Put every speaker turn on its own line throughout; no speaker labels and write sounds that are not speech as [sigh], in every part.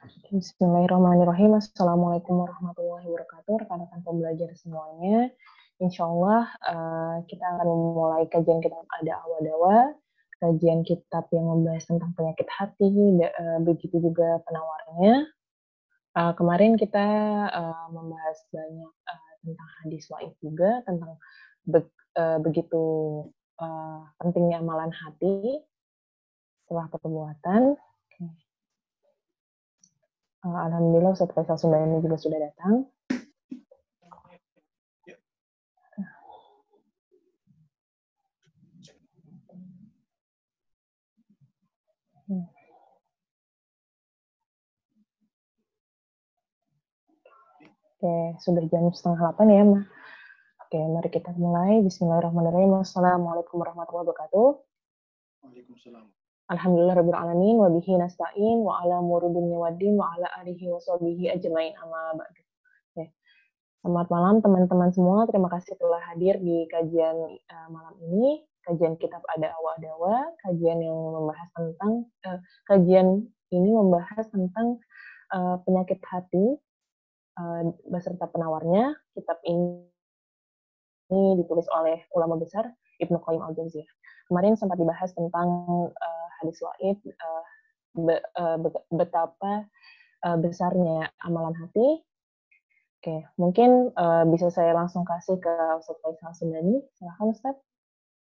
Bismillahirrahmanirrahim. Assalamualaikum warahmatullahi wabarakatuh. Rekan-rekan pembelajar semuanya. Insya Allah uh, kita akan memulai kajian kitab Ada Awadawa, kajian kitab yang membahas tentang penyakit hati, uh, begitu juga penawarnya. Uh, kemarin kita uh, membahas banyak uh, tentang hadis waib juga, tentang be uh, begitu uh, pentingnya amalan hati setelah perbuatan. Uh, Alhamdulillah Ustaz Faisal ini juga sudah datang. Oke, sudah jam setengah delapan ya. Oke, mari kita mulai. Bismillahirrahmanirrahim. Assalamualaikum warahmatullahi wabarakatuh. Waalaikumsalam. Alhamdulillah rabbil alamin wa bihi nasta'in wa ala waddin wa ala alihi wa sahbihi ajmain amma ba'du. Oke. Selamat malam teman-teman semua. Terima kasih telah hadir di kajian uh, malam ini. Kajian kitab ada awa dawa, kajian yang membahas tentang uh, kajian ini membahas tentang uh, penyakit hati uh, beserta penawarnya. Kitab ini, ini ditulis oleh ulama besar Ibnu Qayyim al-Jauziyah. Kemarin sempat dibahas tentang uh, hadis waib, uh, be, uh, betapa uh, besarnya amalan hati. Oke, mungkin uh, bisa saya langsung kasih ke Ustaz Faisal Sundani. Silahkan Ustaz.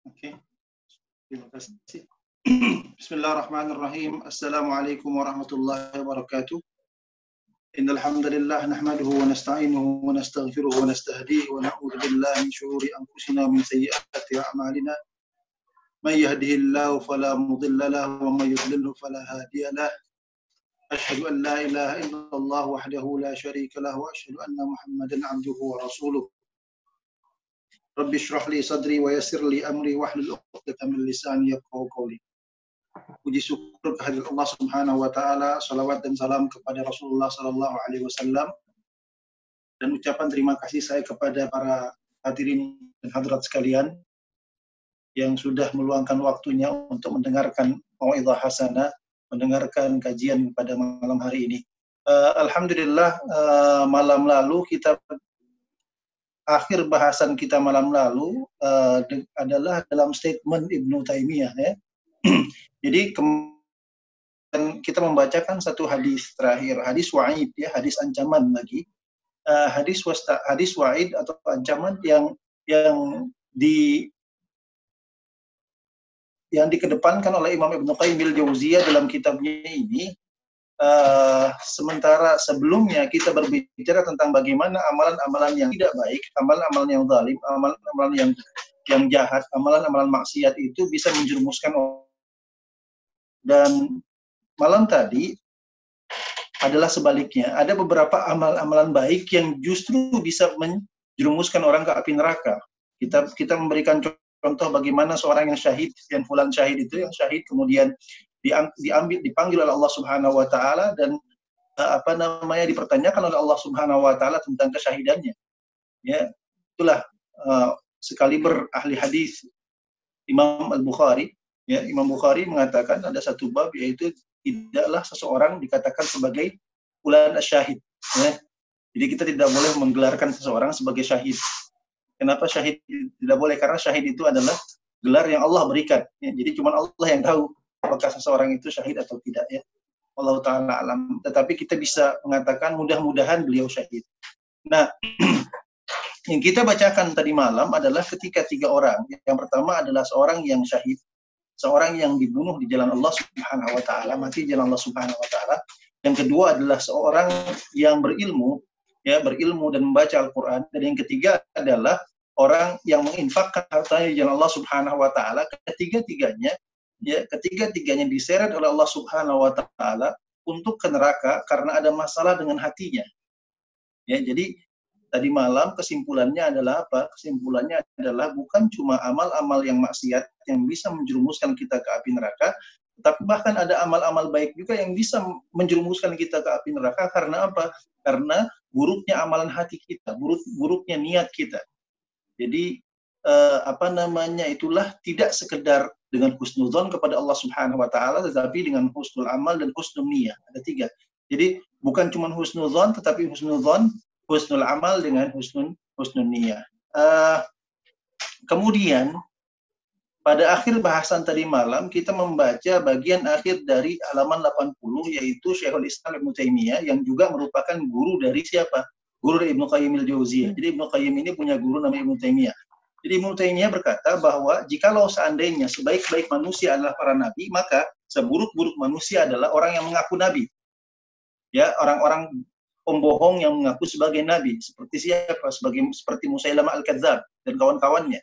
Oke, terima kasih. Bismillahirrahmanirrahim. Assalamualaikum warahmatullahi wabarakatuh. إن الحمد لله نحمده ونستعينه ونستغفره ونستهديه ونعوذ بالله من شرور أنفسنا ومن سيئات أعمالنا من يهده الله فلا مضل له ومن يضلله فلا هادي له أشهد أن لا إله إلا الله وحده لا شريك له وأشهد أن محمدا عبده ورسوله رب اشرح لي صدري ويسر لي أمري واحلل عقدة من لساني يفقهوا قولي Puji syukur kehadir Allah Subhanahu wa taala, salawat dan salam kepada Rasulullah sallallahu alaihi wasallam. Dan ucapan terima kasih saya kepada para hadirin dan hadirat sekalian yang sudah meluangkan waktunya untuk mendengarkan mauidhah hasanah, mendengarkan kajian pada malam hari ini. Uh, Alhamdulillah uh, malam lalu kita akhir bahasan kita malam lalu uh, adalah dalam statement Ibnu Taimiyah ya. [clears throat] Jadi kita membacakan satu hadis terakhir, hadis wa'id ya, hadis ancaman lagi. Uh, hadis wasta, hadis wa'id atau ancaman yang yang di yang dikedepankan oleh Imam Ibnu Qayyim al-Jauziyah dalam kitabnya ini uh, sementara sebelumnya kita berbicara tentang bagaimana amalan-amalan yang tidak baik, amalan-amalan yang zalim, amalan-amalan yang yang jahat, amalan-amalan maksiat itu bisa menjerumuskan orang dan malam tadi adalah sebaliknya. Ada beberapa amal-amalan baik yang justru bisa menjerumuskan orang ke api neraka. Kita kita memberikan contoh bagaimana seorang yang syahid, yang fulan syahid itu yang syahid kemudian diambil dipanggil oleh Allah Subhanahu wa taala dan eh, apa namanya dipertanyakan oleh Allah Subhanahu wa taala tentang kesyahidannya. Ya, itulah uh, sekali berahli hadis Imam Al-Bukhari Ya, Imam Bukhari mengatakan ada satu bab yaitu tidaklah seseorang dikatakan sebagai bulan syahid. Ya. Jadi kita tidak boleh menggelarkan seseorang sebagai syahid. Kenapa syahid tidak boleh? Karena syahid itu adalah gelar yang Allah berikan. Ya. Jadi cuma Allah yang tahu apakah seseorang itu syahid atau tidak. Ya. Allah Ta'ala alam. Tetapi kita bisa mengatakan mudah-mudahan beliau syahid. Nah, [clears throat] yang kita bacakan tadi malam adalah ketika tiga orang. Yang pertama adalah seorang yang syahid seorang yang dibunuh di jalan Allah Subhanahu wa taala, mati di jalan Allah Subhanahu wa taala. Yang kedua adalah seorang yang berilmu, ya, berilmu dan membaca Al-Qur'an. Dan yang ketiga adalah orang yang menginfakkan hartanya di jalan Allah Subhanahu wa taala. Ketiga-tiganya ya, ketiga-tiganya diseret oleh Allah Subhanahu wa taala untuk ke neraka karena ada masalah dengan hatinya. Ya, jadi tadi malam kesimpulannya adalah apa? Kesimpulannya adalah bukan cuma amal-amal yang maksiat yang bisa menjerumuskan kita ke api neraka, tapi bahkan ada amal-amal baik juga yang bisa menjerumuskan kita ke api neraka karena apa? Karena buruknya amalan hati kita, buruk buruknya niat kita. Jadi eh, apa namanya itulah tidak sekedar dengan husnuzon kepada Allah Subhanahu wa taala tetapi dengan husnul amal dan husnul niat. Ada tiga. Jadi bukan cuma husnuzon, tetapi husnuzon, husnul amal dengan husnul husnul niyah. Uh, kemudian pada akhir bahasan tadi malam kita membaca bagian akhir dari halaman 80 yaitu Syekhul Islam Ibnu Taimiyah yang juga merupakan guru dari siapa? Guru dari Ibnu Qayyim al-Jauziyah. Jadi Ibnu Qayyim ini punya guru namanya Ibnu Taimiyah. Jadi Ibnu Taimiyah berkata bahwa jikalau seandainya sebaik-baik manusia adalah para nabi, maka seburuk-buruk manusia adalah orang yang mengaku nabi. Ya, orang-orang pembohong yang mengaku sebagai nabi, seperti siapa? Sebagai seperti Musailamah al-Kadzab dan kawan-kawannya.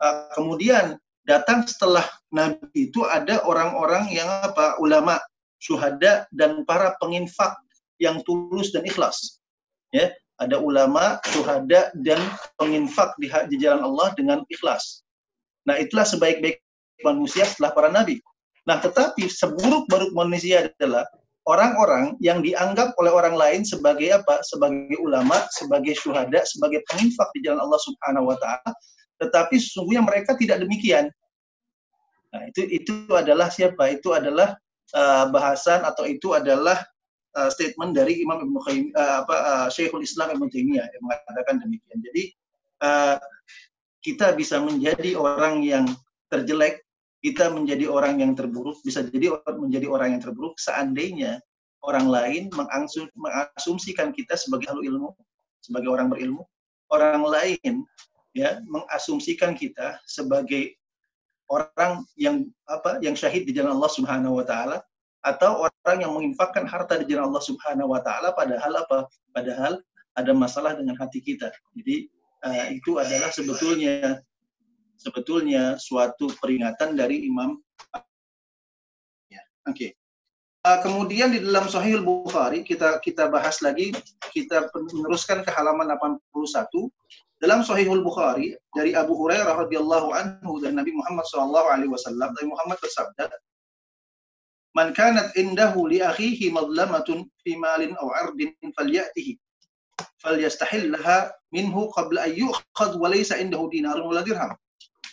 Uh, kemudian datang setelah Nabi itu ada orang-orang yang apa ulama, syuhada dan para penginfak yang tulus dan ikhlas. Ya, ada ulama, syuhada dan penginfak di, di jalan Allah dengan ikhlas. Nah, itulah sebaik-baik manusia setelah para nabi. Nah, tetapi seburuk-buruk manusia adalah orang-orang yang dianggap oleh orang lain sebagai apa? Sebagai ulama, sebagai syuhada, sebagai penginfak di jalan Allah Subhanahu wa taala, tetapi sesungguhnya mereka tidak demikian. Nah, itu itu adalah siapa? Itu adalah uh, bahasan atau itu adalah uh, statement dari Imam Ibnu uh, apa uh, Syekhul Islam Ibnu Taimiyah yang mengatakan demikian. Jadi uh, kita bisa menjadi orang yang terjelek, kita menjadi orang yang terburuk, bisa jadi menjadi orang yang terburuk seandainya orang lain mengasumsikan kita sebagai ahli ilmu, sebagai orang berilmu, orang lain ya mengasumsikan kita sebagai orang yang apa yang syahid di jalan Allah Subhanahu wa taala atau orang yang menginfakkan harta di jalan Allah Subhanahu wa taala padahal apa? Padahal ada masalah dengan hati kita. Jadi uh, itu adalah sebetulnya sebetulnya suatu peringatan dari Imam ya. Oke. Okay. Uh, kemudian di dalam Sahih Bukhari kita kita bahas lagi kita meneruskan ke halaman 81 dalam Sahihul Bukhari dari Abu Hurairah radhiyallahu anhu dan Nabi Muhammad sallallahu alaihi wasallam Nabi Muhammad bersabda Man kanat indahu li akhihi madlamatun fi malin aw 'ardin falyatihi falyastahillaha minhu qabla an yu'khadh wa laysa indahu dinarun wala dirham.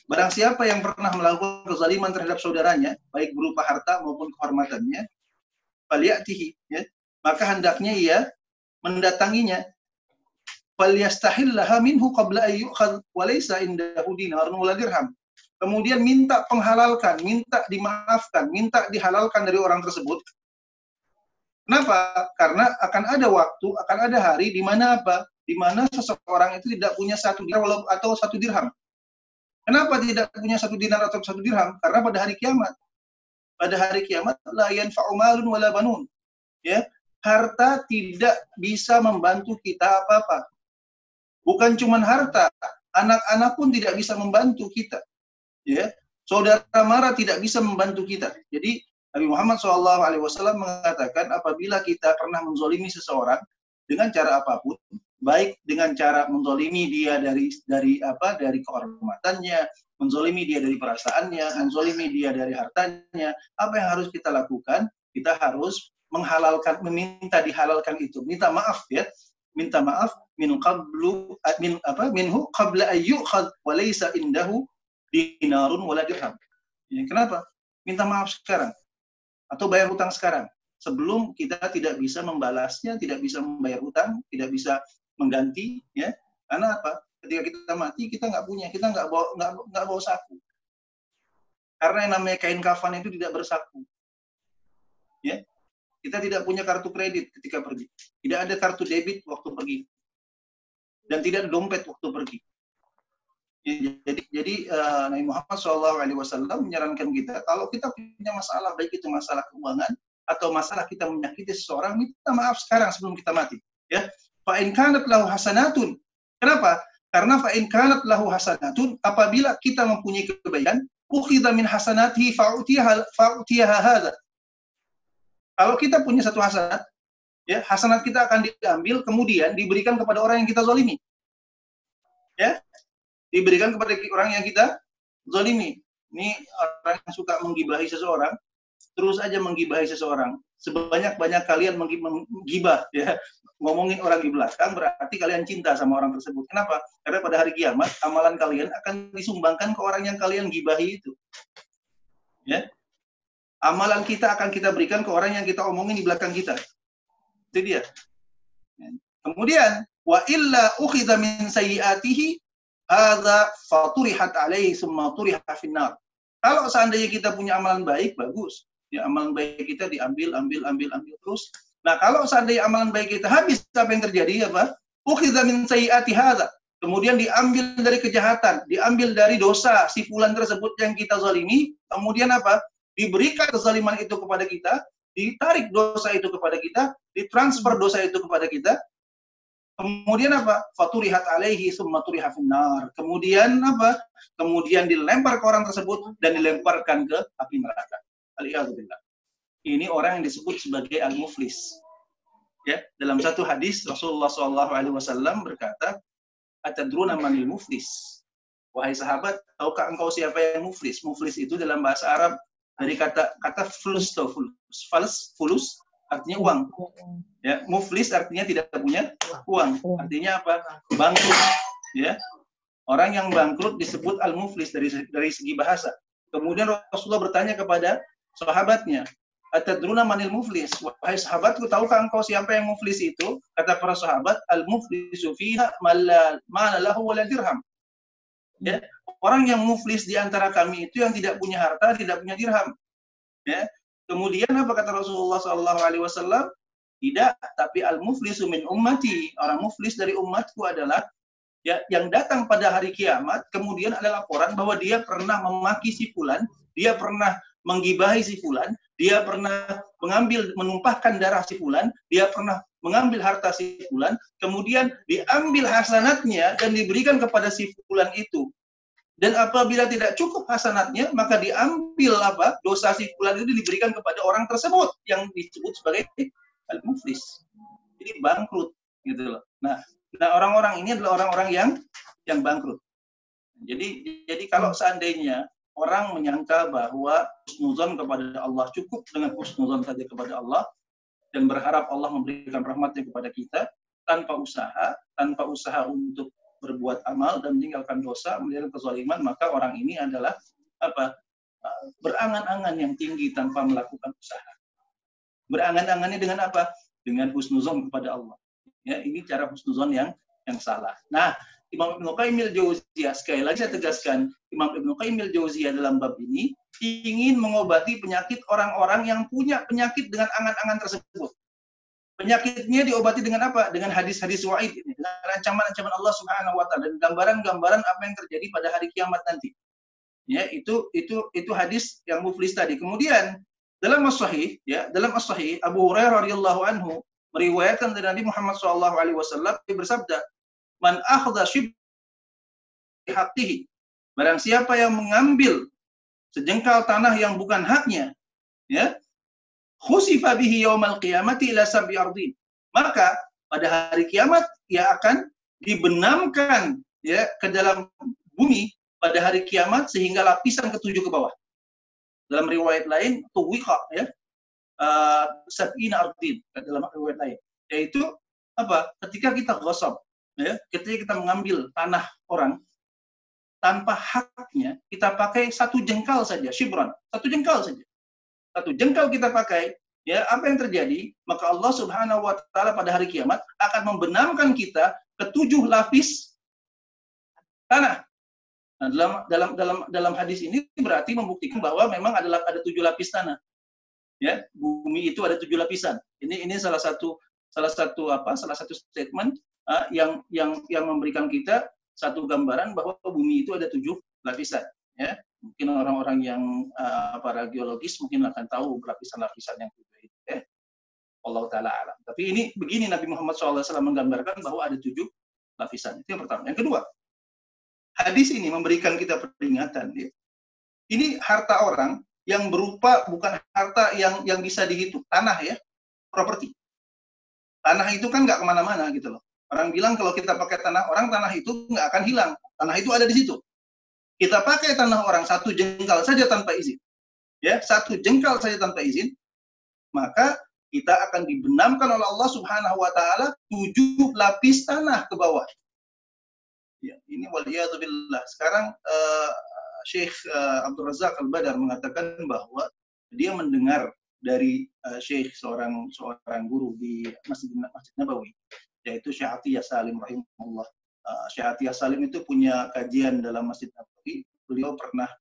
Barang siapa yang pernah melakukan kezaliman terhadap saudaranya baik berupa harta maupun kehormatannya falyatihi ya maka hendaknya ia mendatanginya falyastahillaha minhu qabla an yu'khadh wa laysa indahu dirham. Kemudian minta penghalalkan, minta dimaafkan, minta dihalalkan dari orang tersebut. Kenapa? Karena akan ada waktu, akan ada hari di mana apa? Di mana seseorang itu tidak punya satu dinar atau satu dirham. Kenapa tidak punya satu dinar atau satu dirham? Karena pada hari kiamat. Pada hari kiamat la yanfa'u malun wala banun. Ya, harta tidak bisa membantu kita apa-apa. Bukan cuma harta, anak-anak pun tidak bisa membantu kita. Ya, saudara mara tidak bisa membantu kita. Jadi Nabi Muhammad SAW mengatakan apabila kita pernah menzolimi seseorang dengan cara apa pun, baik dengan cara menzolimi dia dari dari apa dari kehormatannya, menzolimi dia dari perasaannya, menzolimi dia dari hartanya, apa yang harus kita lakukan? Kita harus menghalalkan, meminta dihalalkan itu, minta maaf ya, minta maaf min qablu min apa minhu qabla ayyukhad wa laysa indahu dinarun wala dirham. Ya, kenapa? Minta maaf sekarang atau bayar hutang sekarang sebelum kita tidak bisa membalasnya, tidak bisa membayar hutang, tidak bisa mengganti, ya. Karena apa? Ketika kita mati, kita nggak punya, kita nggak bawa nggak nggak bawa saku. Karena yang namanya kain kafan itu tidak bersaku. Ya, kita tidak punya kartu kredit ketika pergi. Tidak ada kartu debit waktu pergi. Dan tidak ada dompet waktu pergi. Jadi, jadi uh, Nabi Muhammad SAW menyarankan kita kalau kita punya masalah baik itu masalah keuangan atau masalah kita menyakiti seseorang minta maaf sekarang sebelum kita mati. Ya, fa'in kanat lahu hasanatun. Kenapa? Karena fa'in kanat lahu hasanatun apabila kita mempunyai kebaikan, ukhidha min fa'utiha fa'utiha hadha kalau kita punya satu hasanat, ya hasanat kita akan diambil kemudian diberikan kepada orang yang kita zolimi. Ya, diberikan kepada orang yang kita zolimi. Ini orang yang suka menggibahi seseorang, terus aja menggibahi seseorang. Sebanyak-banyak kalian menggibah, ya, ngomongin orang di belakang berarti kalian cinta sama orang tersebut. Kenapa? Karena pada hari kiamat amalan kalian akan disumbangkan ke orang yang kalian gibahi itu. Ya, amalan kita akan kita berikan ke orang yang kita omongin di belakang kita. Itu dia. Kemudian wa illa ukhidha min sayyiatihi hadza faturihat alaihi summa turiha finnar. Kalau seandainya kita punya amalan baik bagus, ya amalan baik kita diambil ambil ambil ambil terus. Nah, kalau seandainya amalan baik kita habis apa yang terjadi apa? Ukhidha min sayyiati hadza. Kemudian diambil dari kejahatan, diambil dari dosa si fulan tersebut yang kita zalimi, kemudian apa? Diberikan kezaliman itu kepada kita, ditarik dosa itu kepada kita, ditransfer dosa itu kepada kita, Kemudian apa? Faturihat alaihi summa turiha finnar. Kemudian apa? Kemudian dilempar ke orang tersebut dan dilemparkan ke api neraka. Alhamdulillah. Ini orang yang disebut sebagai al-muflis. Ya, dalam satu hadis Rasulullah SAW berkata, "Atadruna manil muflis?" Wahai sahabat, tahukah engkau siapa yang muflis? Muflis itu dalam bahasa Arab dari kata kata fulus atau fulus. Falus, fulus artinya uang. Ya, muflis artinya tidak punya uang. Artinya apa? Bangkrut. Ya. Orang yang bangkrut disebut al-muflis dari dari segi bahasa. Kemudian Rasulullah bertanya kepada sahabatnya, Atadruna manil muflis? Wahai sahabatku, tahukah engkau siapa yang muflis itu? Kata para sahabat, al-muflisu fiha mala lahu wala dirham. Ya, orang yang muflis di antara kami itu yang tidak punya harta, tidak punya dirham. Ya, Kemudian apa kata Rasulullah Sallallahu Alaihi Wasallam? Tidak, tapi al muflisu min ummati. Orang muflis dari umatku adalah ya yang datang pada hari kiamat. Kemudian ada laporan bahwa dia pernah memaki si fulan, dia pernah menggibahi si fulan, dia pernah mengambil menumpahkan darah si fulan, dia pernah mengambil harta si fulan, kemudian diambil hasanatnya dan diberikan kepada si fulan itu. Dan apabila tidak cukup hasanatnya, maka diambil apa dosa si fulan itu diberikan kepada orang tersebut yang disebut sebagai al-muflis. Jadi bangkrut gitu loh. Nah, nah orang-orang ini adalah orang-orang yang yang bangkrut. Jadi jadi kalau seandainya orang menyangka bahwa husnuzon kepada Allah cukup dengan husnuzon saja kepada Allah dan berharap Allah memberikan rahmatnya kepada kita tanpa usaha, tanpa usaha untuk berbuat amal dan meninggalkan dosa, melihat kezaliman, maka orang ini adalah apa? berangan-angan yang tinggi tanpa melakukan usaha. Berangan-angannya dengan apa? Dengan husnuzon kepada Allah. Ya, ini cara husnuzon yang yang salah. Nah, Imam Ibnu Qayyim al-Jauziyah sekali lagi saya tegaskan, Imam Ibnu Qayyim al-Jauziyah dalam bab ini ingin mengobati penyakit orang-orang yang punya penyakit dengan angan-angan tersebut. Penyakitnya diobati dengan apa? Dengan hadis-hadis wa'id ini, dengan ancaman-ancaman Allah Subhanahu wa taala dan gambaran-gambaran apa yang terjadi pada hari kiamat nanti. Ya, itu itu itu hadis yang muflis tadi. Kemudian dalam as-sahih ya, dalam as-sahih Abu Hurairah radhiyallahu anhu meriwayatkan dari Nabi Muhammad sallallahu alaihi wasallam bersabda, "Man akhdha shib haqqihi." Barang siapa yang mengambil sejengkal tanah yang bukan haknya, ya, khusifa bihi yaumal qiyamati ila sab'i ardin. Maka pada hari kiamat ia akan dibenamkan ya ke dalam bumi pada hari kiamat sehingga lapisan ketujuh ke bawah. Dalam riwayat lain tuwiqa ya uh, sab'ina ardin dalam riwayat lain yaitu apa? Ketika kita gosok ya, ketika kita mengambil tanah orang tanpa haknya kita pakai satu jengkal saja shibran, satu jengkal saja satu jengkal kita pakai, ya apa yang terjadi? Maka Allah Subhanahu wa taala pada hari kiamat akan membenamkan kita ke tujuh lapis tanah. Nah, dalam dalam dalam dalam hadis ini berarti membuktikan bahwa memang adalah ada tujuh lapis tanah. Ya, bumi itu ada tujuh lapisan. Ini ini salah satu salah satu apa? Salah satu statement uh, yang yang yang memberikan kita satu gambaran bahwa bumi itu ada tujuh lapisan. Ya, mungkin orang-orang yang uh, para geologis mungkin akan tahu lapisan-lapisan yang tujuh itu ya. Allah taala alam. Tapi ini begini Nabi Muhammad SAW menggambarkan bahwa ada tujuh lapisan. Itu yang pertama. Yang kedua, hadis ini memberikan kita peringatan. Ya. Ini harta orang yang berupa bukan harta yang yang bisa dihitung, tanah ya, properti. Tanah itu kan nggak ke mana-mana gitu loh. Orang bilang kalau kita pakai tanah orang, tanah itu nggak akan hilang. Tanah itu ada di situ kita pakai tanah orang satu jengkal saja tanpa izin, ya satu jengkal saja tanpa izin, maka kita akan dibenamkan oleh Allah Subhanahu wa taala tujuh lapis tanah ke bawah. Ya, ini waliyadzubillah. Sekarang uh, Syekh uh, Abdul Razak Al-Badar mengatakan bahwa dia mendengar dari uh, Syekh seorang seorang guru di Masjid Nabawi yaitu Syekh Atiyah Salim rahimahullah. Uh, Salim itu punya kajian dalam Masjid Nabawi. Beliau pernah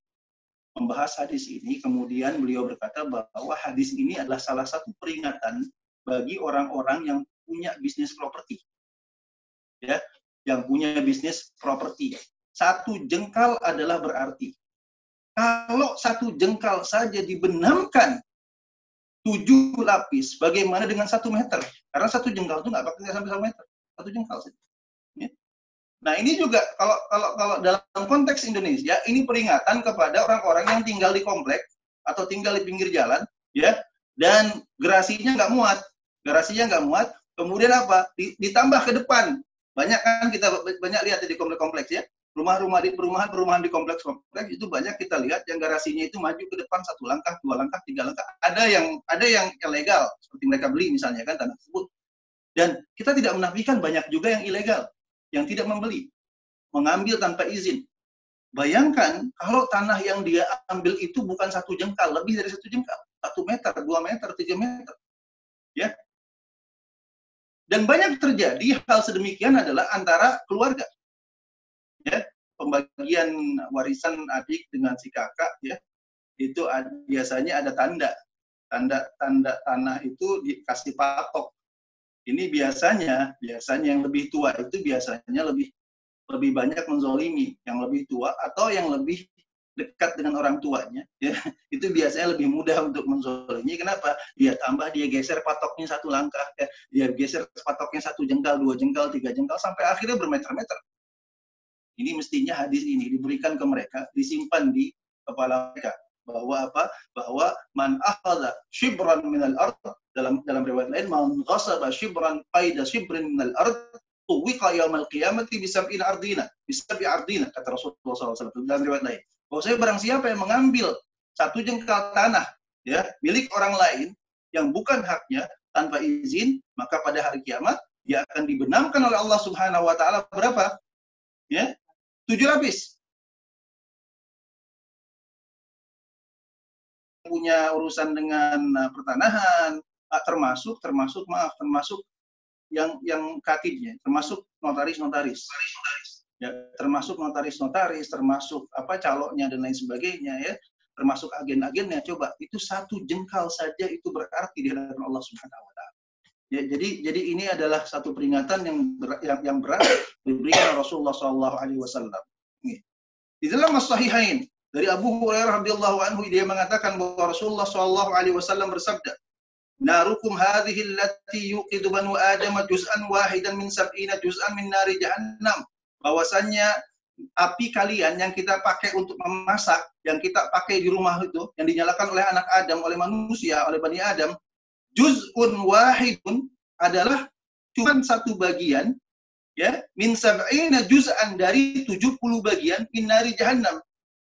membahas hadis ini, kemudian beliau berkata bahwa hadis ini adalah salah satu peringatan bagi orang-orang yang punya bisnis properti. Ya, yang punya bisnis properti. Satu jengkal adalah berarti kalau satu jengkal saja dibenamkan tujuh lapis, bagaimana dengan satu meter? Karena satu jengkal itu nggak pakai sampai satu meter, satu jengkal saja. Ya. Nah ini juga kalau kalau kalau dalam konteks Indonesia ini peringatan kepada orang-orang yang tinggal di komplek atau tinggal di pinggir jalan, ya, dan gerasinya nggak muat, gerasinya nggak muat. Kemudian apa? Ditambah ke depan. Banyak kan kita banyak lihat di komplek-kompleks ya rumah-rumah di perumahan-perumahan di kompleks-kompleks itu banyak kita lihat yang garasinya itu maju ke depan satu langkah, dua langkah, tiga langkah. Ada yang ada yang ilegal seperti mereka beli misalnya kan tanah tersebut. Dan kita tidak menafikan banyak juga yang ilegal yang tidak membeli, mengambil tanpa izin. Bayangkan kalau tanah yang dia ambil itu bukan satu jengkal, lebih dari satu jengkal, satu meter, dua meter, tiga meter, ya. Dan banyak terjadi hal sedemikian adalah antara keluarga ya pembagian warisan adik dengan si kakak ya itu biasanya ada tanda. Tanda tanda tanah itu dikasih patok. Ini biasanya biasanya yang lebih tua itu biasanya lebih lebih banyak menzolimi. Yang lebih tua atau yang lebih dekat dengan orang tuanya ya [laughs] itu biasanya lebih mudah untuk menzolimi. Kenapa? Dia tambah dia geser patoknya satu langkah ya. Dia geser patoknya satu jengkal dua jengkal tiga jengkal sampai akhirnya bermeter-meter ini mestinya hadis ini diberikan ke mereka, disimpan di kepala mereka bahwa apa? Bahwa man akhadha shibran minal ard dalam dalam riwayat lain man ghasaba shibran qaida shibrin minal ard tuwiqa yaumal qiyamati bisab'in ardina bisab'i ardina kata Rasulullah SAW dalam riwayat lain. Bahwa saya barang siapa yang mengambil satu jengkal tanah ya milik orang lain yang bukan haknya tanpa izin maka pada hari kiamat dia akan dibenamkan oleh Allah Subhanahu wa taala berapa? Ya, Tujuh lapis. Punya urusan dengan uh, pertanahan, uh, termasuk termasuk maaf termasuk yang yang katibnya, termasuk notaris-notaris. Ya, termasuk notaris-notaris, termasuk apa caloknya dan lain sebagainya ya, termasuk agen-agennya. Coba itu satu jengkal saja itu berarti di hadapan Allah Subhanahu. Ya, jadi jadi ini adalah satu peringatan yang ber, yang, yang berat diberikan Rasulullah Shallallahu Alaihi Wasallam. Di dalam As-Sahihain dari Abu Hurairah radhiyallahu anhu dia mengatakan bahwa Rasulullah Shallallahu Alaihi Wasallam bersabda, Narukum hadhihi allati yuqidu banu Adam juz'an wahidan min sab'ina juz'an min nari jahannam. Bahwasannya api kalian yang kita pakai untuk memasak, yang kita pakai di rumah itu, yang dinyalakan oleh anak Adam, oleh manusia, oleh Bani Adam, juz'un wahidun adalah cuma satu bagian ya min sab'ina juz'an dari 70 bagian minari jahannam.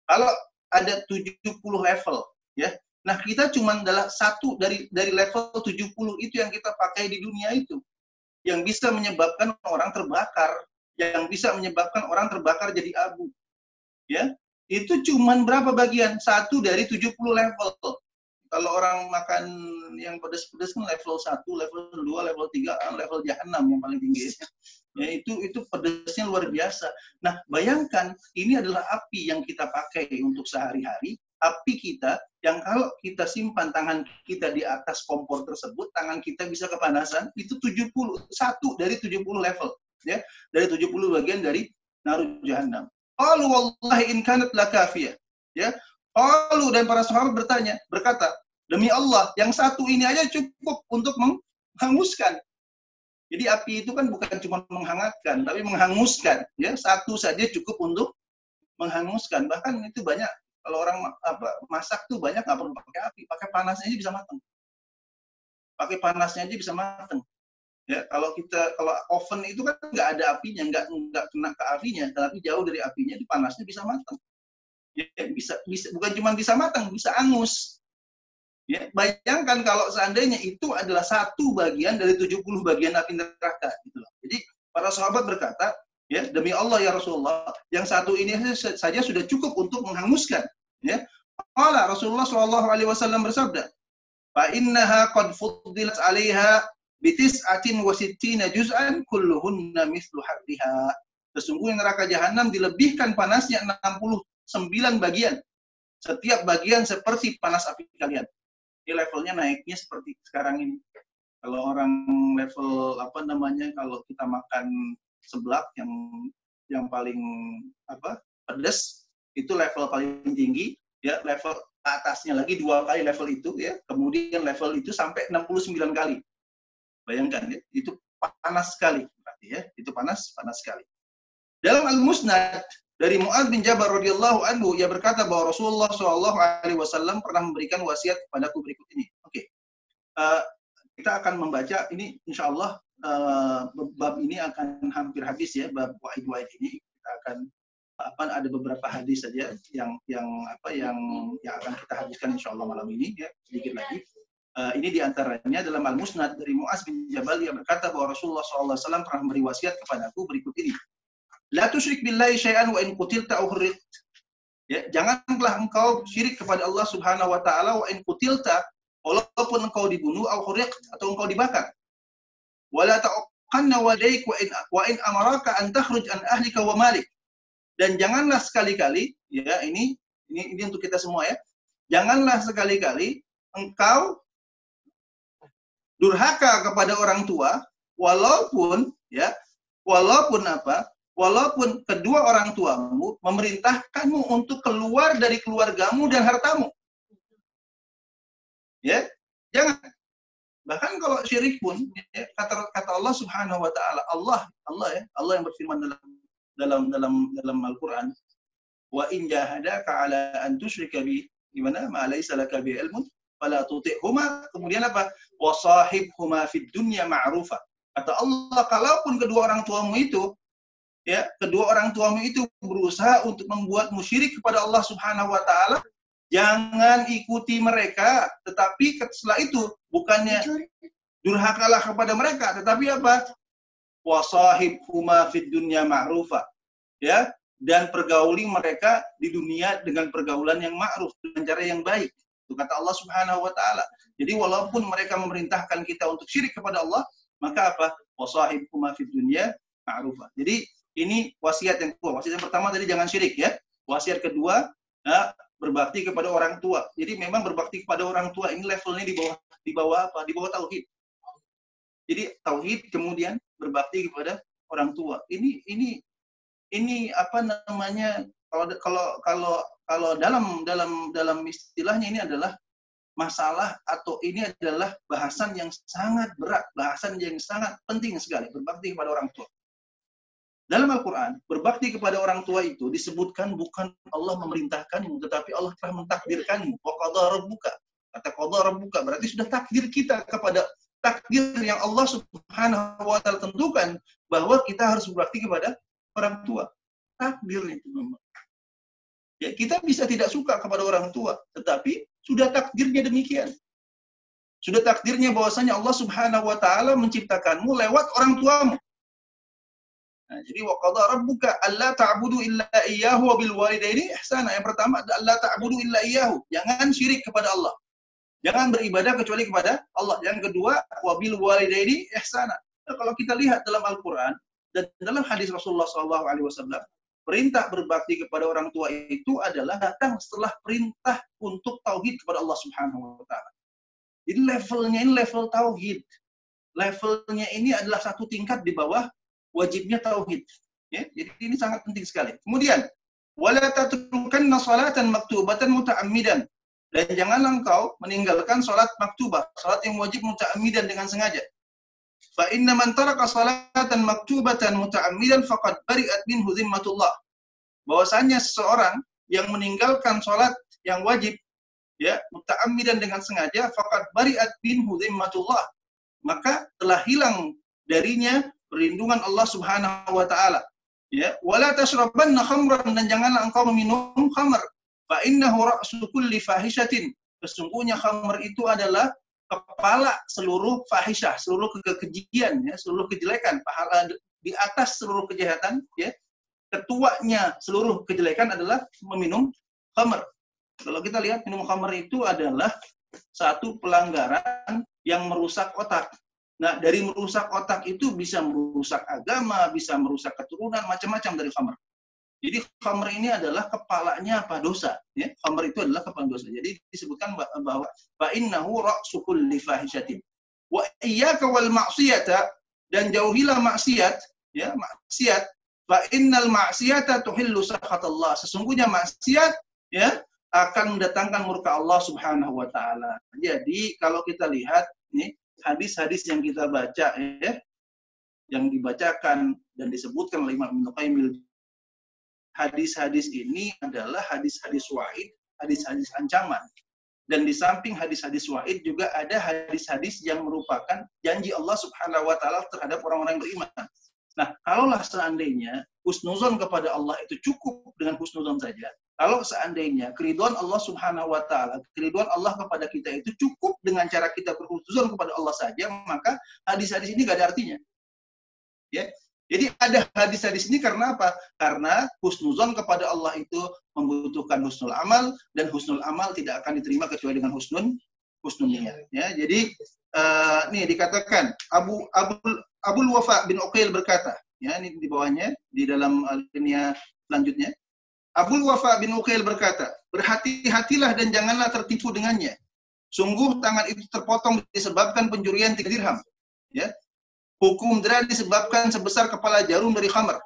Kalau ada 70 level ya. Nah, kita cuma adalah satu dari dari level 70 itu yang kita pakai di dunia itu. Yang bisa menyebabkan orang terbakar, yang bisa menyebabkan orang terbakar jadi abu. Ya. Itu cuma berapa bagian? Satu dari 70 level kalau orang makan yang pedas-pedas kan level 1, level 2, level 3, level jahanam yang paling tinggi. Ya, itu itu pedasnya luar biasa. Nah, bayangkan ini adalah api yang kita pakai untuk sehari-hari, api kita yang kalau kita simpan tangan kita di atas kompor tersebut, tangan kita bisa kepanasan, itu 70, satu dari 70 level. ya Dari 70 bagian dari naruh jahanam. Qalu wallahi in kanat lakafiyah. Ya, Lalu dan para sahabat bertanya, berkata, demi Allah, yang satu ini aja cukup untuk menghanguskan. Jadi api itu kan bukan cuma menghangatkan, tapi menghanguskan. Ya, satu saja cukup untuk menghanguskan. Bahkan itu banyak kalau orang apa, masak tuh banyak nggak perlu pakai api, pakai panasnya aja bisa matang. Pakai panasnya aja bisa matang. Ya, kalau kita kalau oven itu kan nggak ada apinya, nggak nggak kena ke apinya, tapi jauh dari apinya, panasnya bisa matang ya, bisa bisa bukan cuma bisa matang, bisa angus. Ya, bayangkan kalau seandainya itu adalah satu bagian dari 70 bagian api neraka gitu loh. Jadi para sahabat berkata, ya demi Allah ya Rasulullah, yang satu ini saja sudah cukup untuk menghanguskan. Ya, Allah Rasulullah Shallallahu Alaihi Wasallam bersabda, fa innaha qad fuddilat 'alaiha bitis'atin wa sittina juz'an kulluhunna mithlu. Sesungguhnya neraka jahanam dilebihkan panasnya 69 bagian. Setiap bagian seperti panas api kalian. Ini levelnya naiknya seperti sekarang ini. Kalau orang level apa namanya kalau kita makan seblak yang yang paling apa pedas itu level paling tinggi ya level atasnya lagi dua kali level itu ya kemudian level itu sampai 69 kali bayangkan ya itu panas sekali berarti ya itu panas panas sekali dalam al musnad dari Muad bin Jabal radhiyallahu anhu ia berkata bahwa Rasulullah Shallallahu alaihi wasallam pernah memberikan wasiat kepadaku berikut ini oke okay. uh, eh, kita akan membaca ini insya Allah uh, bab ini akan hampir habis ya bab wahid wahid ini kita akan apa ada beberapa hadis saja yang yang apa yang yang akan kita habiskan insya Allah malam ini ya sedikit lagi. Uh, ini di antaranya dalam Al Musnad dari Muaz bin Jabal yang berkata bahwa Rasulullah SAW pernah memberi wasiat kepadaku berikut ini. La tusyrik billahi syai'an wa in qutilta aw Ya, janganlah engkau syirik kepada Allah Subhanahu wa taala wa in qutilta walaupun engkau dibunuh aw atau engkau dibakar. Wala ta'qanna wadaik wa in wa in amaraka an takhruj an ahlika wa malik dan janganlah sekali-kali ya ini ini ini untuk kita semua ya. Janganlah sekali-kali engkau durhaka kepada orang tua walaupun ya walaupun apa walaupun kedua orang tuamu memerintahkanmu untuk keluar dari keluargamu dan hartamu. Ya jangan. Bahkan kalau syirik pun ya, kata kata Allah Subhanahu wa taala Allah Allah ya Allah yang berfirman dalam dalam dalam dalam Al-Qur'an wa in jahadaka ala an tusyrika bi gimana? Ma laysa laka bi ilmun fala tuti'huma. Kemudian apa? Wa sahibhuma fid dunya ma'rufa. Kata Allah kalaupun kedua orang tuamu itu ya kedua orang tuamu itu berusaha untuk membuat musyirik kepada Allah Subhanahu wa taala jangan ikuti mereka tetapi setelah itu bukannya durhakalah kepada mereka tetapi apa wasahib huma fid dunya ma'rufa. Ya, dan pergauli mereka di dunia dengan pergaulan yang ma'ruf dengan cara yang baik. Itu kata Allah Subhanahu wa taala. Jadi walaupun mereka memerintahkan kita untuk syirik kepada Allah, maka apa? Wasahib huma fid dunya ma'rufa. Jadi ini wasiat yang kedua. Wasiat yang pertama tadi jangan syirik ya. Wasiat kedua ya, berbakti kepada orang tua. Jadi memang berbakti kepada orang tua ini levelnya di bawah di bawah apa? Di bawah tauhid. Jadi tauhid kemudian berbakti kepada orang tua. Ini ini ini apa namanya kalau kalau kalau kalau dalam dalam dalam istilahnya ini adalah masalah atau ini adalah bahasan yang sangat berat, bahasan yang sangat penting sekali berbakti kepada orang tua. Dalam Al-Quran, berbakti kepada orang tua itu disebutkan bukan Allah memerintahkanmu, tetapi Allah telah mentakdirkanmu. Rabbuka. Kata rabbuka, berarti sudah takdir kita kepada takdir yang Allah Subhanahu wa taala tentukan bahwa kita harus berbakti kepada orang tua. Takdir itu memang. Ya, kita bisa tidak suka kepada orang tua, tetapi sudah takdirnya demikian. Sudah takdirnya bahwasanya Allah Subhanahu wa taala menciptakanmu lewat orang tuamu. Nah, jadi wa qadha rabbuka alla ta'budu illa iyyahu wa bil walidaini ihsana. Yang pertama adalah ta'budu illa iyyahu. Jangan syirik kepada Allah. Jangan beribadah kecuali kepada Allah. Yang kedua, wabil walidaini ihsana. Nah, kalau kita lihat dalam Al-Quran dan dalam hadis Rasulullah SAW, perintah berbakti kepada orang tua itu adalah datang setelah perintah untuk tauhid kepada Allah Subhanahu wa taala. Jadi levelnya ini level tauhid. Levelnya ini adalah satu tingkat di bawah wajibnya tauhid. Ya, jadi ini sangat penting sekali. Kemudian, wala tatrukanna salatan maktubatan muta'ammidan dan janganlah engkau meninggalkan sholat maktubah, sholat yang wajib muta'amidan dengan sengaja. Fa inna man taraka salatan maktubatan muta'amidan faqad bari'at minhu zimmatullah. Bahwasanya seseorang yang meninggalkan sholat yang wajib ya muta'amidan dengan sengaja faqad bari'at minhu zimmatullah. Maka telah hilang darinya perlindungan Allah Subhanahu wa taala. Ya, wala tashrabanna khamran dan janganlah engkau meminum khamr Fa innahu ra'su kulli fahishatin. Sesungguhnya khamr itu adalah kepala seluruh fahisyah, seluruh kekejian, ya, seluruh kejelekan, pahala di atas seluruh kejahatan, ya. Ketuanya seluruh kejelekan adalah meminum khamr. Kalau kita lihat minum khamr itu adalah satu pelanggaran yang merusak otak. Nah, dari merusak otak itu bisa merusak agama, bisa merusak keturunan, macam-macam dari khamr. Jadi khamr ini adalah kepalanya apa dosa, ya. Khamr itu adalah kepala dosa. Jadi disebutkan bahwa fa innahu ra'su kulli fahishatin. Wa iyyaka wal ma'siyata dan jauhilah maksiat, ya, maksiat. Fa innal ma'siyata tuhillu sakhatallah. Sesungguhnya maksiat ya akan mendatangkan murka Allah Subhanahu wa taala. Jadi kalau kita lihat nih hadis-hadis yang kita baca ya yang dibacakan dan disebutkan oleh Imam Ibnu hadis-hadis ini adalah hadis-hadis wa'id, hadis-hadis ancaman. Dan di samping hadis-hadis wa'id juga ada hadis-hadis yang merupakan janji Allah Subhanahu wa taala terhadap orang-orang beriman. Nah, kalaulah seandainya husnuzon kepada Allah itu cukup dengan husnuzon saja, kalau seandainya keriduan Allah Subhanahu wa taala, keriduan Allah kepada kita itu cukup dengan cara kita berhusnuzon kepada Allah saja, maka hadis-hadis ini gak ada artinya. Ya. Jadi ada hadis-hadis ini karena apa? Karena husnuzon kepada Allah itu membutuhkan husnul amal dan husnul amal tidak akan diterima kecuali dengan husnun husnul niat. Ya, jadi uh, nih dikatakan Abu Abu Abu Wafa bin Uqail berkata, ya ini di bawahnya di dalam alinea selanjutnya Abu Wafa bin Uqail berkata, berhati-hatilah dan janganlah tertipu dengannya. Sungguh tangan itu terpotong disebabkan pencurian tiga dirham. Ya. Hukum dera disebabkan sebesar kepala jarum dari khamar.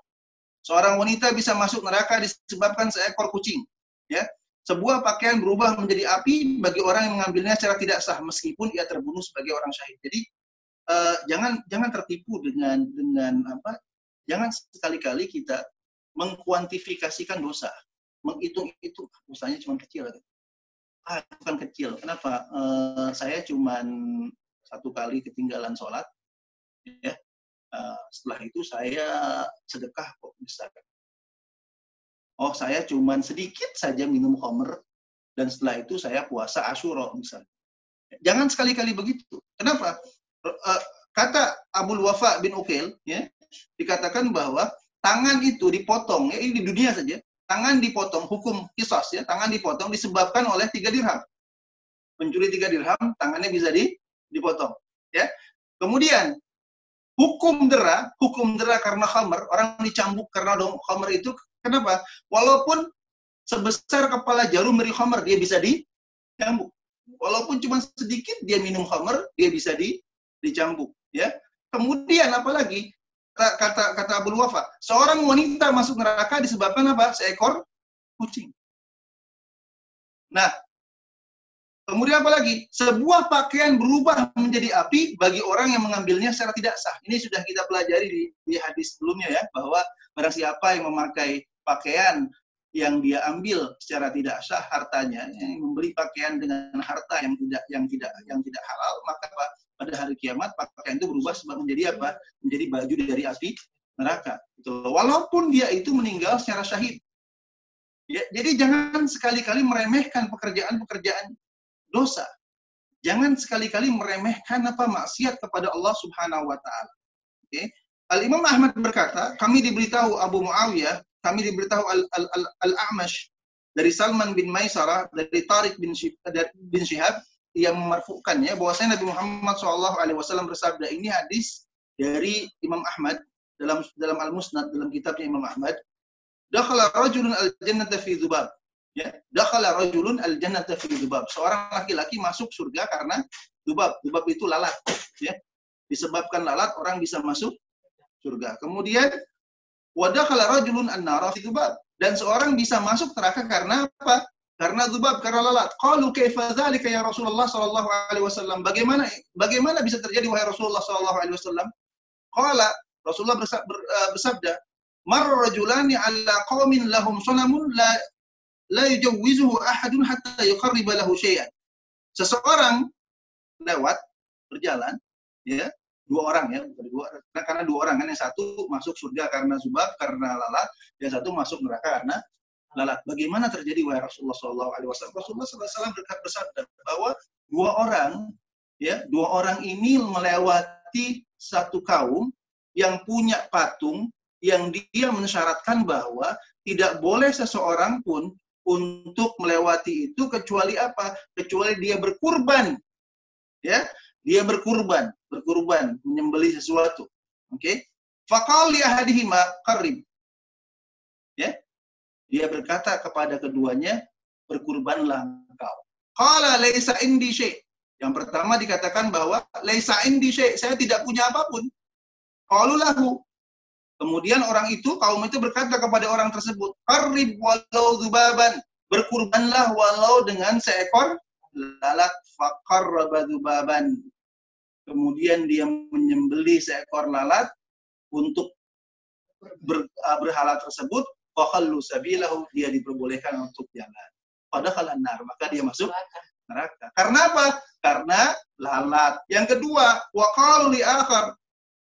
Seorang wanita bisa masuk neraka disebabkan seekor kucing. Ya. Sebuah pakaian berubah menjadi api bagi orang yang mengambilnya secara tidak sah meskipun ia terbunuh sebagai orang syahid. Jadi uh, jangan jangan tertipu dengan dengan apa? Jangan sekali-kali kita mengkuantifikasikan dosa, menghitung-hitung dosanya cuma kecil. Ah, itu kan kecil. Kenapa? Uh, saya cuma satu kali ketinggalan sholat, ya. Uh, setelah itu saya sedekah kok besar. Oh, saya cuma sedikit saja minum khamr dan setelah itu saya puasa Asyura misalnya. Jangan sekali-kali begitu. Kenapa? Uh, kata Abdul Wafa bin Ukail, ya, dikatakan bahwa tangan itu dipotong, ya ini di dunia saja, tangan dipotong, hukum kisos ya, tangan dipotong disebabkan oleh tiga dirham. Pencuri tiga dirham, tangannya bisa di, dipotong. Ya. Kemudian hukum dera, hukum dera karena khamer, orang dicambuk karena dong khamer itu kenapa? Walaupun sebesar kepala jarum dari khamer dia bisa dicambuk. Walaupun cuma sedikit dia minum khamer, dia bisa di dicambuk, ya. Kemudian apalagi kata kata Abu Wafa, seorang wanita masuk neraka disebabkan apa? Seekor kucing. Nah, kemudian apa lagi? Sebuah pakaian berubah menjadi api bagi orang yang mengambilnya secara tidak sah. Ini sudah kita pelajari di, di hadis sebelumnya ya, bahwa barang siapa yang memakai pakaian yang dia ambil secara tidak sah hartanya, yang membeli pakaian dengan harta yang tidak yang tidak yang tidak halal, maka? Pada hari kiamat pakaian itu berubah sebab menjadi apa? Menjadi baju dari api neraka. Itu walaupun dia itu meninggal secara syahid. Ya, jadi jangan sekali-kali meremehkan pekerjaan-pekerjaan dosa. Jangan sekali-kali meremehkan apa maksiat kepada Allah Subhanahu wa taala. Oke. Okay? Al Imam Ahmad berkata, kami diberitahu Abu Muawiyah, kami diberitahu Al Al Al, Al A'mash dari Salman bin Maisarah dari Tariq bin Shihab yang memarfukannya bahwasanya Nabi Muhammad SAW bersabda ini hadis dari Imam Ahmad dalam dalam Al Musnad dalam kitabnya Imam Ahmad dakhala rajulun al jannata fi dzubab. Ya dakhala rajulun al jannata fi dzubab. Seorang laki-laki masuk surga karena dzubab dzubab itu lalat ya. Disebabkan lalat orang bisa masuk surga. Kemudian wa dakhala rajulun an nara fi dzubab. Dan seorang bisa masuk neraka karena apa karena zubab, karena lalat. Qalu kaifa dzalika ya Rasulullah sallallahu alaihi wasallam? Bagaimana bagaimana bisa terjadi wahai Rasulullah sallallahu alaihi wasallam? Qala Rasulullah eh, bersabda, "Marra rajulani ala qaumin lahum sanamun la la yujawwizuhu ahadun hatta yuqarriba lahu syai'an." Seseorang lewat berjalan ya dua orang ya dua nah, karena dua orang kan yang satu masuk surga karena zubab karena lalat yang satu masuk neraka karena lalat. Bagaimana terjadi wahai Rasulullah Shallallahu Alaihi Wasallam? Rasulullah SAW bersabda bahwa dua orang, ya, dua orang ini melewati satu kaum yang punya patung yang dia mensyaratkan bahwa tidak boleh seseorang pun untuk melewati itu kecuali apa? Kecuali dia berkurban. Ya, dia berkurban, berkurban, menyembelih sesuatu. Oke. Okay? Faqal li ahadihima qarrib. Dia berkata kepada keduanya, berkurbanlah engkau. Qala laisa indi. Yang pertama dikatakan bahwa laisa indi saya tidak punya apa pun. Qalu lahu. Kemudian orang itu, kaum itu berkata kepada orang tersebut, Qarrib walau zubaban. Berkurbanlah walau dengan seekor lalat faqarraba zubaban. Kemudian dia menyembeli seekor lalat untuk ber, uh, berhala tersebut, fakhallu sabilahu, dia diperbolehkan untuk jalan. Padahal nar, maka dia masuk neraka. Karena apa? Karena lalat. Yang kedua, wa qalu li akhar,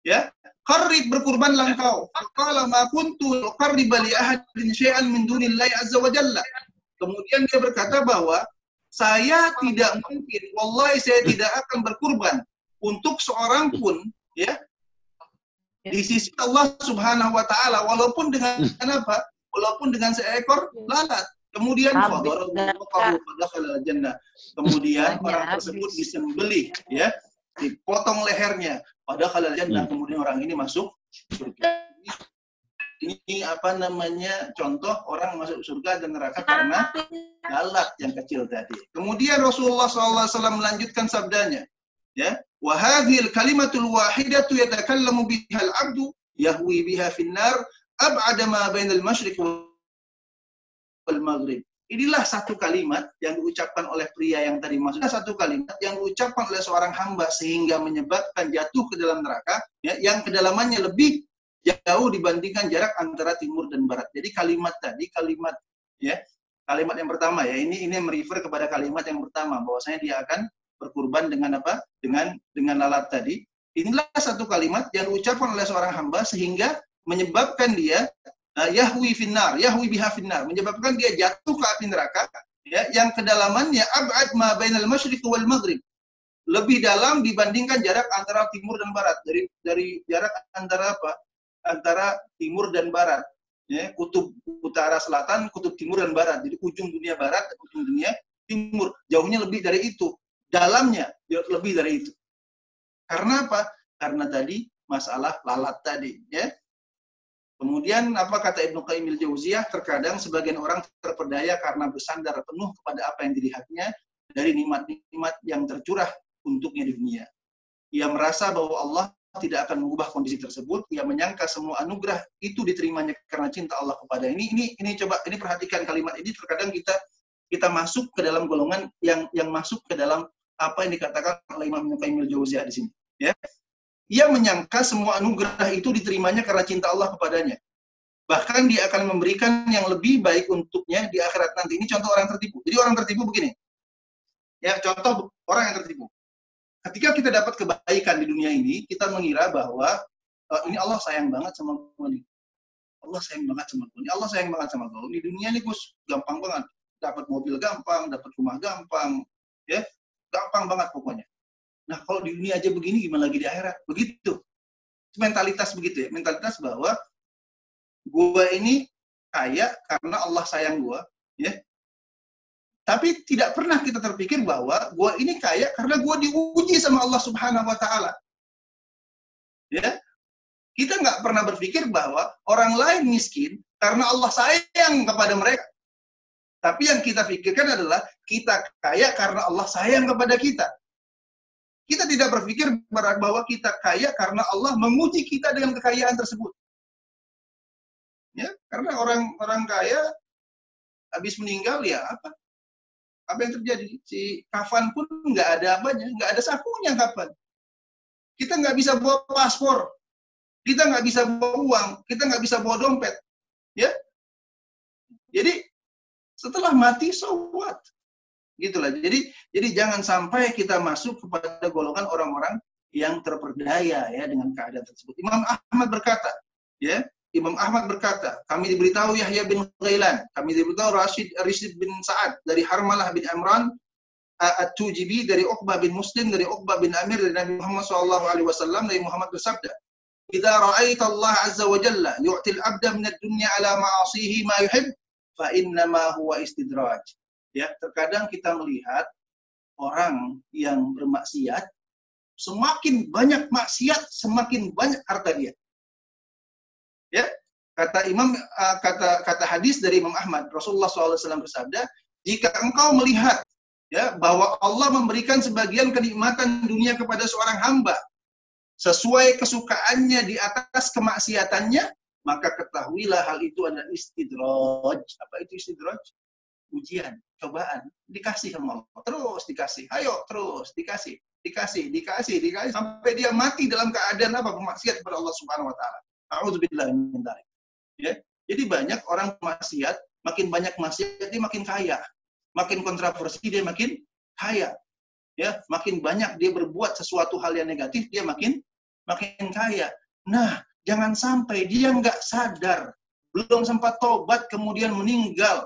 ya, qarrib berkurbanlah engkau. Qala ma kuntu qarrib li ahadin syai'an min dunillahi azza wa jalla. Kemudian dia berkata bahwa saya tidak mungkin, wallahi saya tidak akan berkurban untuk seorang pun ya di sisi Allah Subhanahu wa taala walaupun dengan hmm. apa? Walaupun dengan seekor lalat. Kemudian jannah. Kemudian orang tersebut disembelih ya, dipotong lehernya pada halal jannah. Hmm. Kemudian orang ini masuk surga. Ini apa namanya contoh orang masuk surga dan neraka karena lalat yang kecil tadi. Kemudian Rasulullah SAW melanjutkan sabdanya, ya wa hadhil kalimatul wahidatu yatakallamu biha al-'abdu yahwi biha finnar ab'ada ma bainal masyriq wal maghrib Inilah satu kalimat yang diucapkan oleh pria yang tadi masuk. Satu kalimat yang diucapkan oleh seorang hamba sehingga menyebabkan jatuh ke dalam neraka, ya, yang kedalamannya lebih jauh dibandingkan jarak antara timur dan barat. Jadi kalimat tadi, kalimat ya, kalimat yang pertama ya, ini ini merefer kepada kalimat yang pertama bahwasanya dia akan berkurban dengan apa? Dengan dengan lalat tadi. Inilah satu kalimat yang diucapkan oleh seorang hamba sehingga menyebabkan dia uh, yahwi finnar, yahwi biha finnar, menyebabkan dia jatuh ke api neraka ya yang kedalamannya abad ma bainal masyriq wal maghrib. Lebih dalam dibandingkan jarak antara timur dan barat. Dari dari jarak antara apa? Antara timur dan barat. Ya, kutub utara selatan, kutub timur dan barat. Jadi ujung dunia barat ujung dunia timur. Jauhnya lebih dari itu dalamnya lebih dari itu. Karena apa? Karena tadi masalah lalat tadi, ya. Kemudian apa kata Ibnu Qayyim al-Jauziyah? Terkadang sebagian orang terpedaya karena bersandar penuh kepada apa yang dilihatnya dari nikmat-nikmat yang tercurah untuknya di dunia. Ia merasa bahwa Allah tidak akan mengubah kondisi tersebut. Ia menyangka semua anugerah itu diterimanya karena cinta Allah kepada ini. Ini ini coba ini perhatikan kalimat ini. Terkadang kita kita masuk ke dalam golongan yang yang masuk ke dalam apa yang dikatakan oleh Imam Ibnu Jauziyah di sini. Ya. Ia menyangka semua anugerah itu diterimanya karena cinta Allah kepadanya. Bahkan dia akan memberikan yang lebih baik untuknya di akhirat nanti. Ini contoh orang tertipu. Jadi orang tertipu begini. Ya, contoh orang yang tertipu. Ketika kita dapat kebaikan di dunia ini, kita mengira bahwa uh, ini Allah sayang banget sama gue Allah sayang banget sama gue. Allah sayang banget sama gue. Di dunia ini gue gampang banget. Dapat mobil gampang, dapat rumah gampang, ya Gampang banget pokoknya. Nah, kalau di dunia aja begini, gimana lagi di akhirat? Begitu. Mentalitas begitu ya. Mentalitas bahwa gue ini kaya karena Allah sayang gue. Ya. Tapi tidak pernah kita terpikir bahwa gue ini kaya karena gue diuji sama Allah Subhanahu wa Ta'ala. Ya, kita nggak pernah berpikir bahwa orang lain miskin karena Allah sayang kepada mereka. Tapi yang kita pikirkan adalah kita kaya karena Allah sayang kepada kita. Kita tidak berpikir bahwa kita kaya karena Allah menguji kita dengan kekayaan tersebut. Ya, karena orang orang kaya habis meninggal ya apa? Apa yang terjadi? Si kafan pun nggak ada apanya, nggak ada sakunya kafan. Kita nggak bisa bawa paspor, kita nggak bisa bawa uang, kita nggak bisa bawa dompet, ya. Jadi setelah mati, so what? Gitulah. Jadi jadi jangan sampai kita masuk kepada golongan orang-orang yang terperdaya ya dengan keadaan tersebut. Imam Ahmad berkata, ya, Imam Ahmad berkata, kami diberitahu Yahya bin Ghailan, kami diberitahu Rashid Rashid bin Sa'ad dari Harmalah bin Amran At-Tujibi dari Uqbah bin Muslim dari Uqbah bin Amir dari Nabi Muhammad sallallahu alaihi wasallam dari Muhammad bersabda, "Idza ra'aita Allah azza wa jalla yu'til abda min ad-dunya ala ma'asihi ma yuhib, fa innama huwa istidraj. Ya, terkadang kita melihat orang yang bermaksiat semakin banyak maksiat, semakin banyak harta dia. Ya, kata Imam uh, kata kata hadis dari Imam Ahmad, Rasulullah SAW bersabda, jika engkau melihat ya bahwa Allah memberikan sebagian kenikmatan dunia kepada seorang hamba sesuai kesukaannya di atas kemaksiatannya, maka ketahuilah hal itu adalah istidraj. Apa itu istidraj? Ujian, cobaan, dikasih sama Allah. Terus dikasih, ayo terus dikasih, dikasih, dikasih, dikasih sampai dia mati dalam keadaan apa? Maksiat kepada Allah Subhanahu wa taala. A'udzubillahi Ya. Jadi banyak orang maksiat, makin banyak maksiat dia makin kaya. Makin kontroversi dia makin kaya. Ya, makin banyak dia berbuat sesuatu hal yang negatif, dia makin makin kaya. Nah, Jangan sampai dia nggak sadar, belum sempat tobat kemudian meninggal.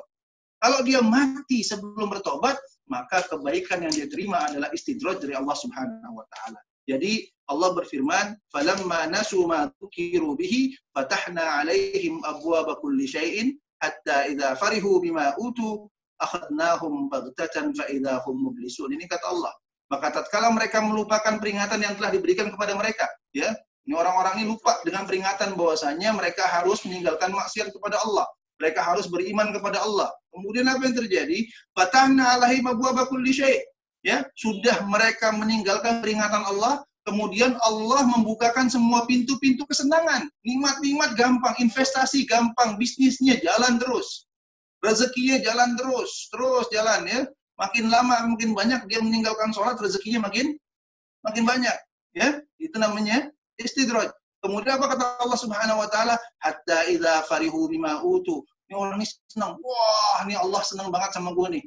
Kalau dia mati sebelum bertobat, maka kebaikan yang dia terima adalah istidraj dari Allah Subhanahu wa taala. Jadi Allah berfirman, "Falamma nasu ma tukiru bihi, fatahna 'alaihim abwaaba kulli syai'in hatta idza farihu bima utu akhadnahum baghtatan fa idza hum mublisun." Ini kata Allah. Maka tatkala mereka melupakan peringatan yang telah diberikan kepada mereka, ya, ini orang-orang ini lupa dengan peringatan bahwasanya mereka harus meninggalkan maksiat kepada Allah. Mereka harus beriman kepada Allah. Kemudian apa yang terjadi? Fatahna alaihim abwaaba kulli syai'. Ya, sudah mereka meninggalkan peringatan Allah, kemudian Allah membukakan semua pintu-pintu kesenangan. Nikmat-nikmat gampang, investasi gampang, bisnisnya jalan terus. Rezekinya jalan terus, terus jalan ya. Makin lama makin banyak dia meninggalkan sholat, rezekinya makin makin banyak. Ya, itu namanya istidraj. Kemudian apa kata Allah Subhanahu wa taala? Hatta idza farihu bima utu. Ini orang ini senang. Wah, ini Allah senang banget sama gue nih.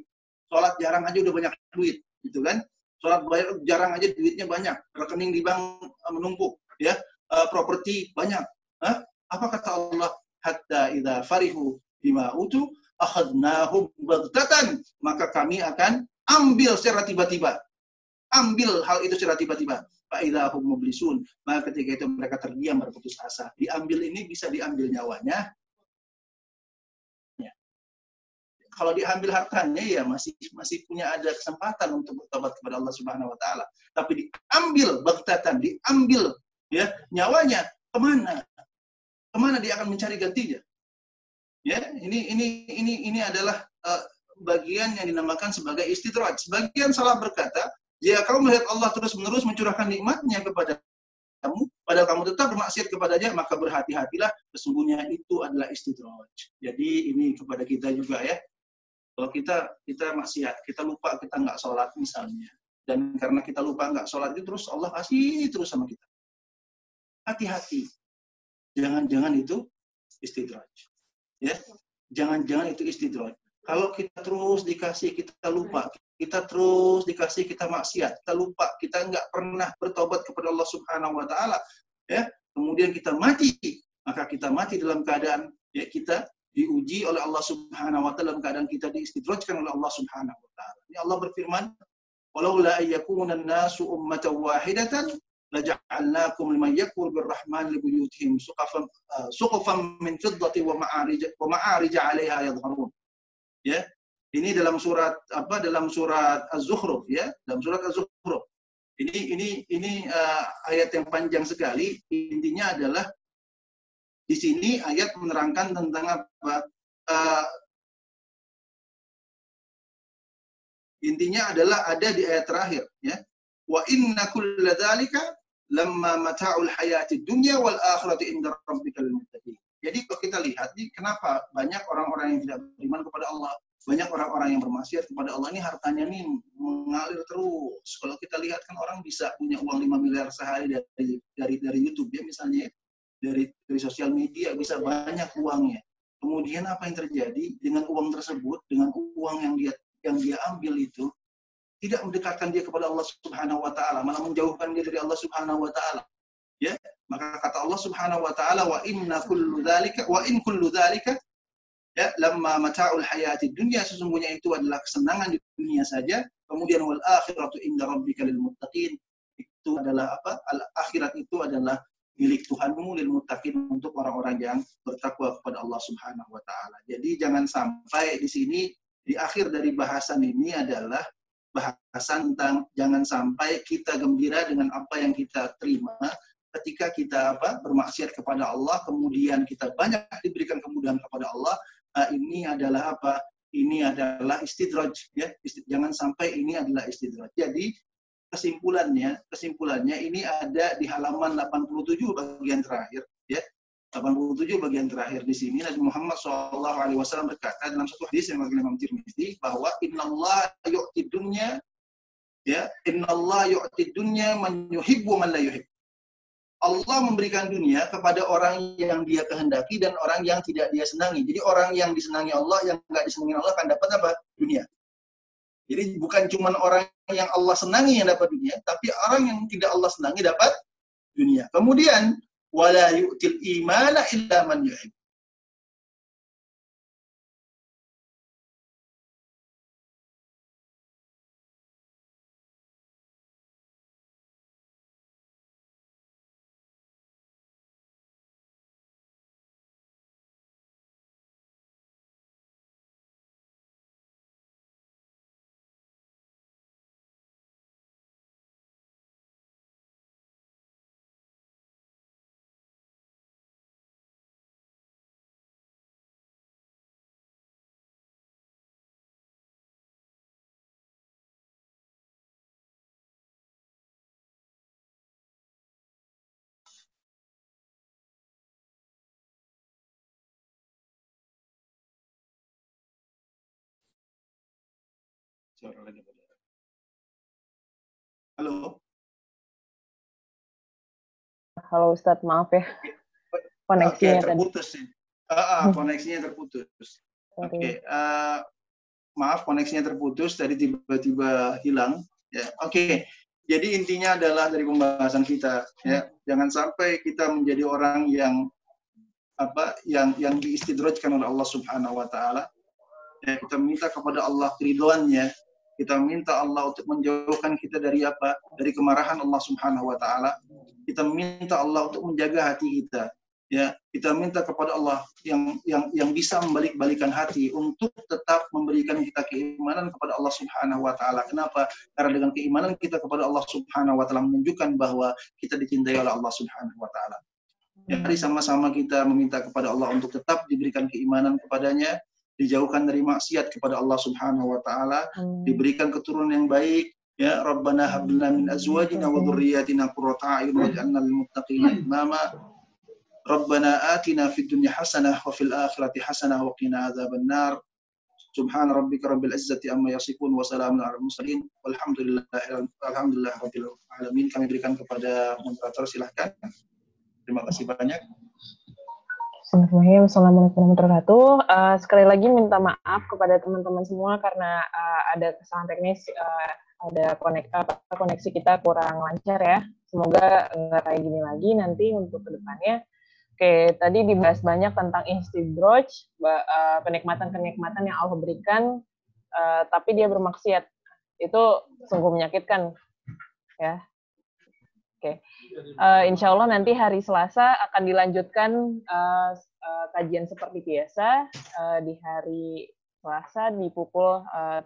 Salat jarang aja udah banyak duit, gitu kan? Salat bayar jarang aja duitnya banyak. Rekening di bank eh, menumpuk, ya. Uh, properti banyak. Hah? Apa kata Allah? Hatta idza farihu bima utu akhadnahum baghtatan. Maka kami akan ambil secara tiba-tiba. Ambil hal itu secara tiba-tiba faidahum mublisun. Maka ketika itu mereka terdiam berputus asa. Diambil ini bisa diambil nyawanya. Ya. Kalau diambil hartanya ya masih masih punya ada kesempatan untuk bertobat kepada Allah Subhanahu wa taala. Tapi diambil bagtatan, diambil ya nyawanya ke mana? Ke mana dia akan mencari gantinya? Ya, ini ini ini ini adalah uh, bagian yang dinamakan sebagai istidraj. Sebagian salah berkata, jika kamu melihat Allah terus-menerus mencurahkan nikmatnya kepada kamu, padahal kamu tetap bermaksiat kepadanya, maka berhati-hatilah, sesungguhnya itu adalah istidraj. Jadi ini kepada kita juga ya. Kalau kita kita maksiat, kita lupa kita nggak sholat misalnya, dan karena kita lupa nggak sholat itu terus Allah kasih terus sama kita. Hati-hati, jangan-jangan itu istidraj. Ya, jangan-jangan itu istidraj. Kalau kita terus dikasih, kita lupa, kita terus dikasih kita maksiat, kita lupa, kita nggak pernah bertobat kepada Allah Subhanahu wa taala, ya. Kemudian kita mati, maka kita mati dalam keadaan ya kita diuji oleh Allah Subhanahu wa taala dalam keadaan kita diistidrajkan oleh Allah Subhanahu wa taala. Ini Allah berfirman, "Walaula ayyakuna an-nasu ummatan wahidatan li buyutihim suqafan uh, suqufan min fiddati wa ma'arij wa ma'arij 'alaiha yadhharun." Ya, ini dalam surat apa? Dalam surat Az-Zukhruf ya, dalam surat Az-Zukhruf. Ini ini ini uh, ayat yang panjang sekali. Intinya adalah di sini ayat menerangkan tentang apa? Uh, intinya adalah ada di ayat terakhir ya. Wa inna kulla dzalika lamma mata'ul hayati dunya wal akhirati inda rabbikal muttaqin. Jadi kalau kita lihat nih kenapa banyak orang-orang yang tidak beriman kepada Allah banyak orang-orang yang bermaksiat kepada Allah ini hartanya nih mengalir terus. Kalau kita lihat kan orang bisa punya uang 5 miliar sehari dari dari dari YouTube ya misalnya dari dari sosial media bisa banyak uangnya. Kemudian apa yang terjadi dengan uang tersebut, dengan uang yang dia yang dia ambil itu tidak mendekatkan dia kepada Allah Subhanahu wa taala, malah menjauhkan dia dari Allah Subhanahu wa taala. Ya, maka kata Allah Subhanahu wa taala wa inna kullu dzalika wa in kullu dzalika ya lamma mata'ul hayati dunia sesungguhnya itu adalah kesenangan di dunia saja. Kemudian wal akhiratu inda rabbika lil muttaqin. Itu adalah apa? Al akhirat itu adalah milik Tuhanmu lil muttaqin untuk orang-orang yang bertakwa kepada Allah Subhanahu wa taala. Jadi jangan sampai di sini di akhir dari bahasan ini adalah bahasan tentang jangan sampai kita gembira dengan apa yang kita terima ketika kita apa? Bermaksiat kepada Allah kemudian kita banyak diberikan kemudahan kepada Allah ini adalah apa? Ini adalah istidraj ya. Jangan sampai ini adalah istidraj. Jadi kesimpulannya kesimpulannya ini ada di halaman 87 bagian terakhir ya. 87 bagian terakhir di sini Nabi Muhammad Shallallahu Alaihi Wasallam berkata dalam satu hadis yang bagi Imam Tirmidzi bahwa Innallaha yu'ti dunya ya Innallaha yu'ti dunya man yuhibbu man la yuhib Allah memberikan dunia kepada orang yang dia kehendaki dan orang yang tidak dia senangi. Jadi orang yang disenangi Allah, yang nggak disenangi Allah akan dapat apa? Dunia. Jadi bukan cuma orang yang Allah senangi yang dapat dunia, tapi orang yang tidak Allah senangi dapat dunia. Kemudian wala yu'til imana illa man yuhib. Halo.
Halo Ustaz, maaf ya. Koneksinya
okay, terputus tadi. Uh, uh, koneksinya terputus. Oke, okay. uh, maaf koneksinya terputus tadi tiba-tiba hilang. Ya, oke. Okay. Jadi intinya adalah dari pembahasan kita, ya, jangan sampai kita menjadi orang yang apa, yang yang diistidrojkan oleh Allah Subhanahu Wa Taala. Ya, kita minta kepada Allah keriduannya, kita minta Allah untuk menjauhkan kita dari apa? Dari kemarahan Allah Subhanahu wa taala. Kita minta Allah untuk menjaga hati kita. Ya, kita minta kepada Allah yang yang yang bisa membalik-balikan hati untuk tetap memberikan kita keimanan kepada Allah Subhanahu wa taala. Kenapa? Karena dengan keimanan kita kepada Allah Subhanahu wa taala menunjukkan bahwa kita dicintai oleh Allah Subhanahu wa taala. Mari sama-sama kita meminta kepada Allah untuk tetap diberikan keimanan kepadanya, dijauhkan dari maksiat kepada Allah Subhanahu wa taala, diberikan keturunan yang baik. Ya Rabbana hab lana min azwajina wa dhurriyyatina qurrata a'yun waj'alna lil muttaqina imama. Rabbana atina fid dunya hasanah wa fil akhirati hasanah wa qina adzaban nar. Subhan rabbika rabbil izzati amma yasifun wa salamun alal mursalin walhamdulillah alhamdulillah rabbil alamin. Kami berikan kepada moderator silahkan. Terima kasih banyak.
Bismillahirrahmanirrahim. Assalamualaikum warahmatullahi wabarakatuh. Uh, sekali lagi minta maaf kepada teman-teman semua karena uh, ada kesalahan teknis, uh, ada konek, uh, koneksi kita kurang lancar ya. Semoga nggak kayak gini lagi nanti untuk ke depannya. Oke, tadi dibahas banyak tentang istidroj, uh, kenikmatan-kenikmatan yang Allah berikan, uh, tapi dia bermaksiat. Itu sungguh menyakitkan, ya. Oke, uh, insya Allah nanti hari Selasa akan dilanjutkan uh, uh, kajian seperti biasa uh, di hari Selasa di pukul